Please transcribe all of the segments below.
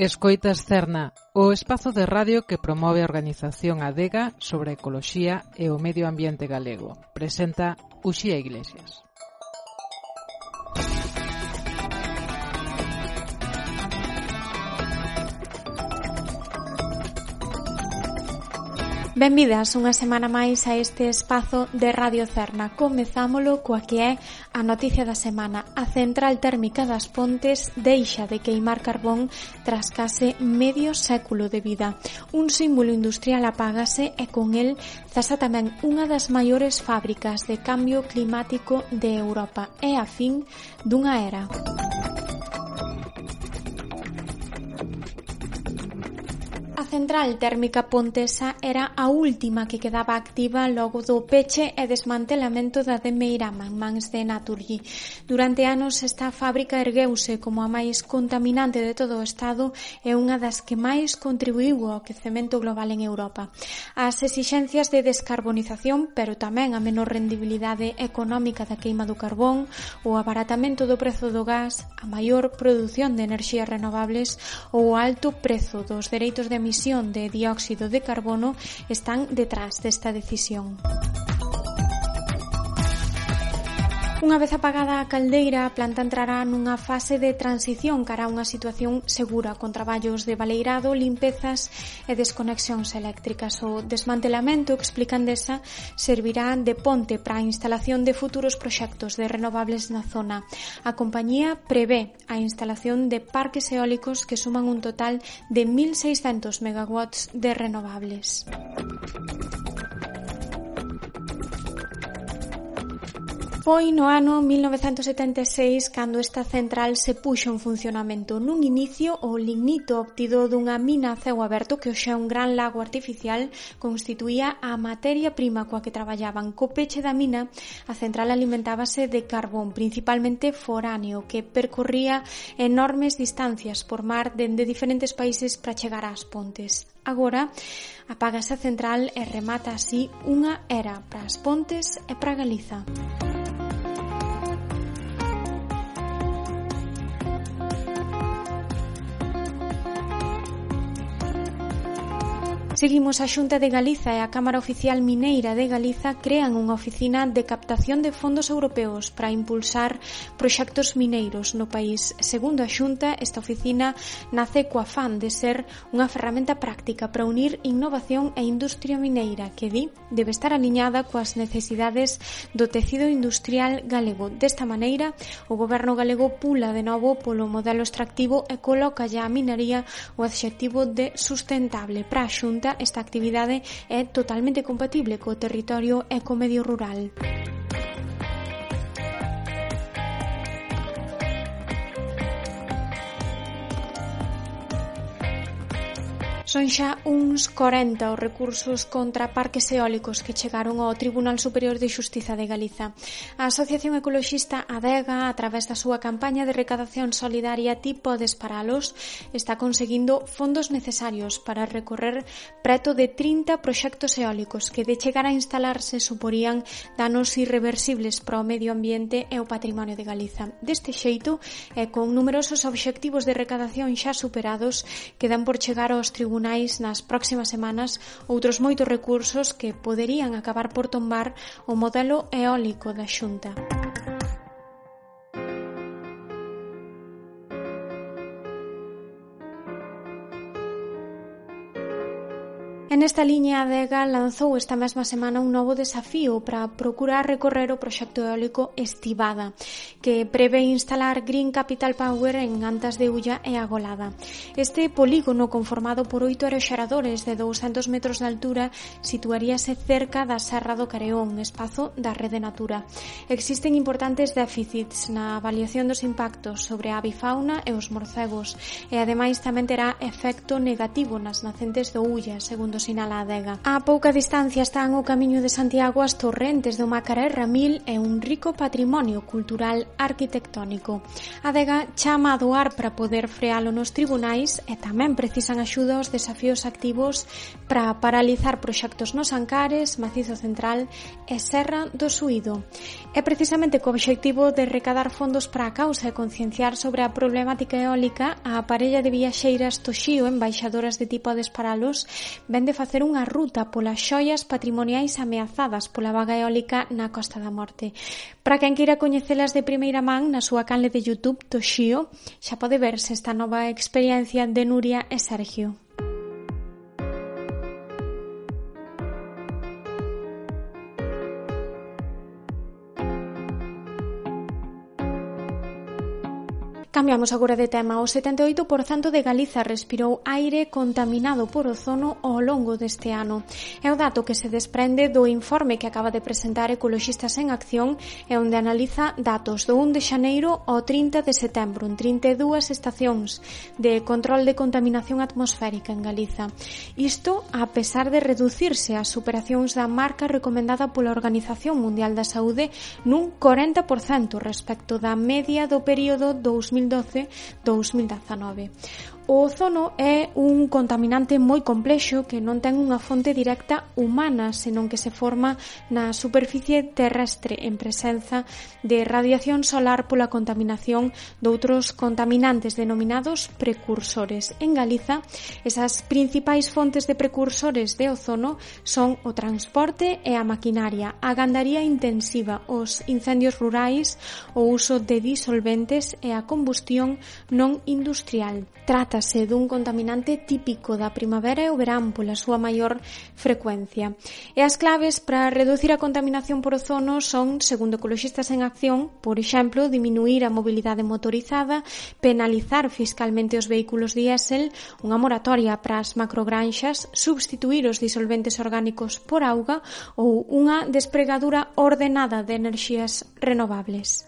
Escoita externa, o espazo de radio que promove a organización Adega sobre a ecoloxía e o medio ambiente galego. Presenta Uxía Iglesias. Benvidas unha semana máis a este espazo de Radio Cerna. Comezámolo coa que é a noticia da semana. A central térmica das Pontes deixa de queimar carbón tras case medio século de vida. Un símbolo industrial apágase e con el cesa tamén unha das maiores fábricas de cambio climático de Europa É a fin dunha era. Música central térmica pontesa era a última que quedaba activa logo do peche e desmantelamento da de Meirama en mans de Naturgy. Durante anos esta fábrica ergueuse como a máis contaminante de todo o Estado e unha das que máis contribuiu ao aquecemento global en Europa. As exixencias de descarbonización, pero tamén a menor rendibilidade económica da queima do carbón, o abaratamento do prezo do gas, a maior produción de enerxías renovables ou o alto prezo dos dereitos de emisión emisión de dióxido de carbono están detrás desta decisión. Unha vez apagada a caldeira, a planta entrará nunha fase de transición cara a unha situación segura con traballos de baleirado, limpezas e desconexións eléctricas. O desmantelamento, explican desa, servirá de ponte para a instalación de futuros proxectos de renovables na zona. A compañía prevé a instalación de parques eólicos que suman un total de 1.600 megawatts de renovables. Foi no ano 1976 cando esta central se puxo en funcionamento. Nun inicio, o lignito obtido dunha mina a ceo aberto que hoxe é un gran lago artificial constituía a materia prima coa que traballaban. Co peche da mina, a central alimentábase de carbón, principalmente foráneo, que percorría enormes distancias por mar dende diferentes países para chegar ás pontes. Agora, apaga esa central e remata así unha era para as pontes e para Galiza. Música Seguimos, a Xunta de Galiza e a Cámara Oficial Mineira de Galiza crean unha oficina de captación de fondos europeos para impulsar proxectos mineiros no país. Segundo a Xunta, esta oficina nace coa fan de ser unha ferramenta práctica para unir innovación e industria mineira que di debe estar aliñada coas necesidades do tecido industrial galego. Desta maneira, o goberno galego pula de novo polo modelo extractivo e coloca ya a minería o adxectivo de sustentable para a Xunta esta actividade é totalmente compatible co territorio e co medio rural. Son xa uns 40 os recursos contra parques eólicos que chegaron ao Tribunal Superior de Xustiza de Galiza. A Asociación Ecoloxista Adega, a través da súa campaña de recadación solidaria Ti podes paralos, está conseguindo fondos necesarios para recorrer preto de 30 proxectos eólicos que de chegar a instalarse suporían danos irreversibles para o medio ambiente e o patrimonio de Galiza. Deste xeito, e con numerosos obxectivos de recadación xa superados, quedan por chegar aos tribunales tribunais nas próximas semanas outros moitos recursos que poderían acabar por tombar o modelo eólico da Xunta. En nesta liña a Adega lanzou esta mesma semana un novo desafío para procurar recorrer o proxecto eólico Estivada, que prevé instalar Green Capital Power en Antas de Ulla e Agolada. Este polígono conformado por oito aeroxeradores de 200 metros de altura situaríase cerca da Serra do Careón, espazo da Rede Natura. Existen importantes déficits na avaliación dos impactos sobre a avifauna e os morcegos, e ademais tamén terá efecto negativo nas nacentes do Ulla, segundo sinala a adega. A pouca distancia están o camiño de Santiago as torrentes do Macaré Ramil e un rico patrimonio cultural arquitectónico. A adega chama a doar para poder frealo nos tribunais e tamén precisan axuda aos desafíos activos para paralizar proxectos nos Ancares, Macizo Central e Serra do Suído. É precisamente co obxectivo de recadar fondos para a causa e concienciar sobre a problemática eólica a parella de viaxeiras Toxío, embaixadoras de tipo a desparalos, vende de facer unha ruta polas xoias patrimoniais ameazadas pola vaga eólica na Costa da Morte. Para quen queira coñecelas de primeira man na súa canle de YouTube Toshio, xa pode verse esta nova experiencia de Nuria e Sergio. Cambiamos agora de tema. O 78% de Galiza respirou aire contaminado por ozono ao longo deste ano. É o dato que se desprende do informe que acaba de presentar Ecoloxistas en Acción e onde analiza datos do 1 de xaneiro ao 30 de setembro en 32 estacións de control de contaminación atmosférica en Galiza. Isto a pesar de reducirse as superacións da marca recomendada pola Organización Mundial da Saúde nun 40% respecto da media do período 2000 2012-2019. O ozono é un contaminante moi complexo que non ten unha fonte directa humana, senón que se forma na superficie terrestre en presenza de radiación solar pola contaminación doutros contaminantes denominados precursores. En Galiza, esas principais fontes de precursores de ozono son o transporte e a maquinaria, a gandaría intensiva, os incendios rurais, o uso de disolventes e a combustión combustión non industrial. Trátase dun contaminante típico da primavera e o verán pola súa maior frecuencia. E as claves para reducir a contaminación por ozono son, segundo ecoloxistas en acción, por exemplo, diminuir a mobilidade motorizada, penalizar fiscalmente os vehículos diésel, unha moratoria para as macrogranxas, substituir os disolventes orgánicos por auga ou unha despregadura ordenada de enerxías renovables.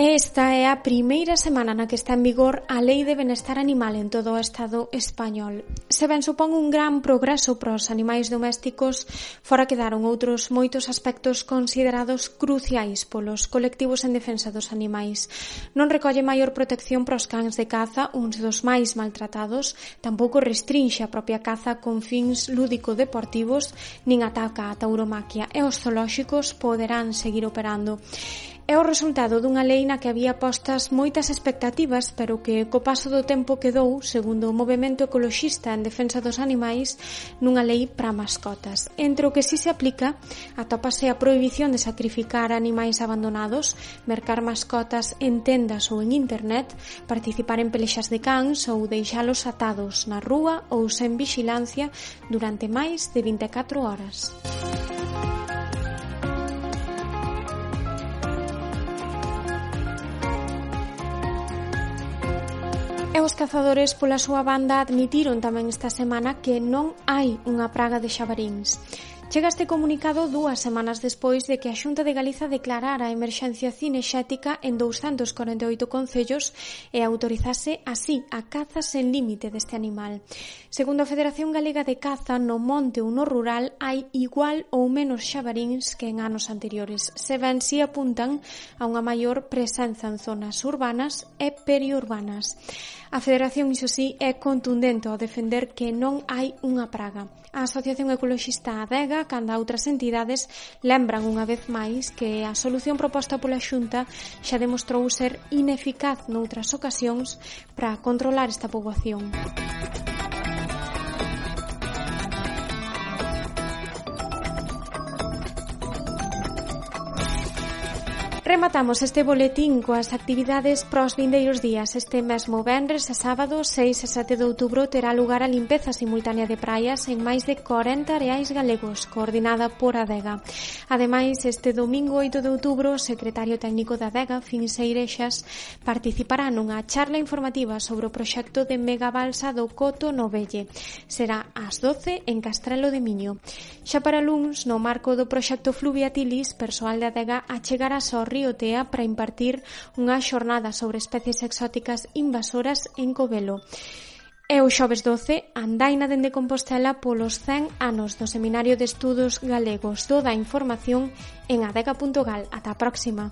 Esta é a primeira semana na que está en vigor a Lei de Benestar Animal en todo o Estado español. Se ben supón un gran progreso para os animais domésticos, fora quedaron outros moitos aspectos considerados cruciais polos colectivos en defensa dos animais. Non recolle maior protección para os cans de caza, uns dos máis maltratados, tampouco restrinxe a propia caza con fins lúdico-deportivos, nin ataca a tauromaquia e os zoolóxicos poderán seguir operando. É o resultado dunha lei na que había postas moitas expectativas, pero que co paso do tempo quedou, segundo o movimento ecoloxista en defensa dos animais, nunha lei para mascotas. Entre o que si se aplica, atópase a prohibición de sacrificar animais abandonados, mercar mascotas en tendas ou en internet, participar en pelexas de cans ou deixalos atados na rúa ou sen vixilancia durante máis de 24 horas. E os cazadores pola súa banda admitiron tamén esta semana que non hai unha praga de xabaríns. Chega este comunicado dúas semanas despois de que a Xunta de Galiza declarara a emerxencia cinexética en 248 concellos e autorizase así a caza sen límite deste animal. Segundo a Federación Galega de Caza, no monte ou no rural hai igual ou menos xabaríns que en anos anteriores. Se ben si apuntan a unha maior presenza en zonas urbanas e periurbanas. A Federación, iso sí, é contundente ao defender que non hai unha praga. A Asociación Ecoloxista Adega, canda outras entidades, lembran unha vez máis que a solución proposta pola Xunta xa demostrou ser ineficaz noutras ocasións para controlar esta poboación. Rematamos este boletín coas actividades pros vindeiros días. Este mesmo vendres e sábado 6 e 7 de outubro terá lugar a limpeza simultánea de praias en máis de 40 areais galegos, coordinada por ADEGA. Ademais, este domingo 8 de outubro, o secretario técnico da ADEGA, Fins participará nunha charla informativa sobre o proxecto de megabalsa do Coto Novelle. Será ás 12 en Castrelo de Miño. Xa para luns, no marco do proxecto Fluviatilis, persoal da ADEGA achegará ao río Ministerio tea para impartir unha xornada sobre especies exóticas invasoras en Covelo. E o xoves 12, andaina dende Compostela polos 100 anos do Seminario de Estudos Galegos Toda a Información en adega.gal. Ata a próxima.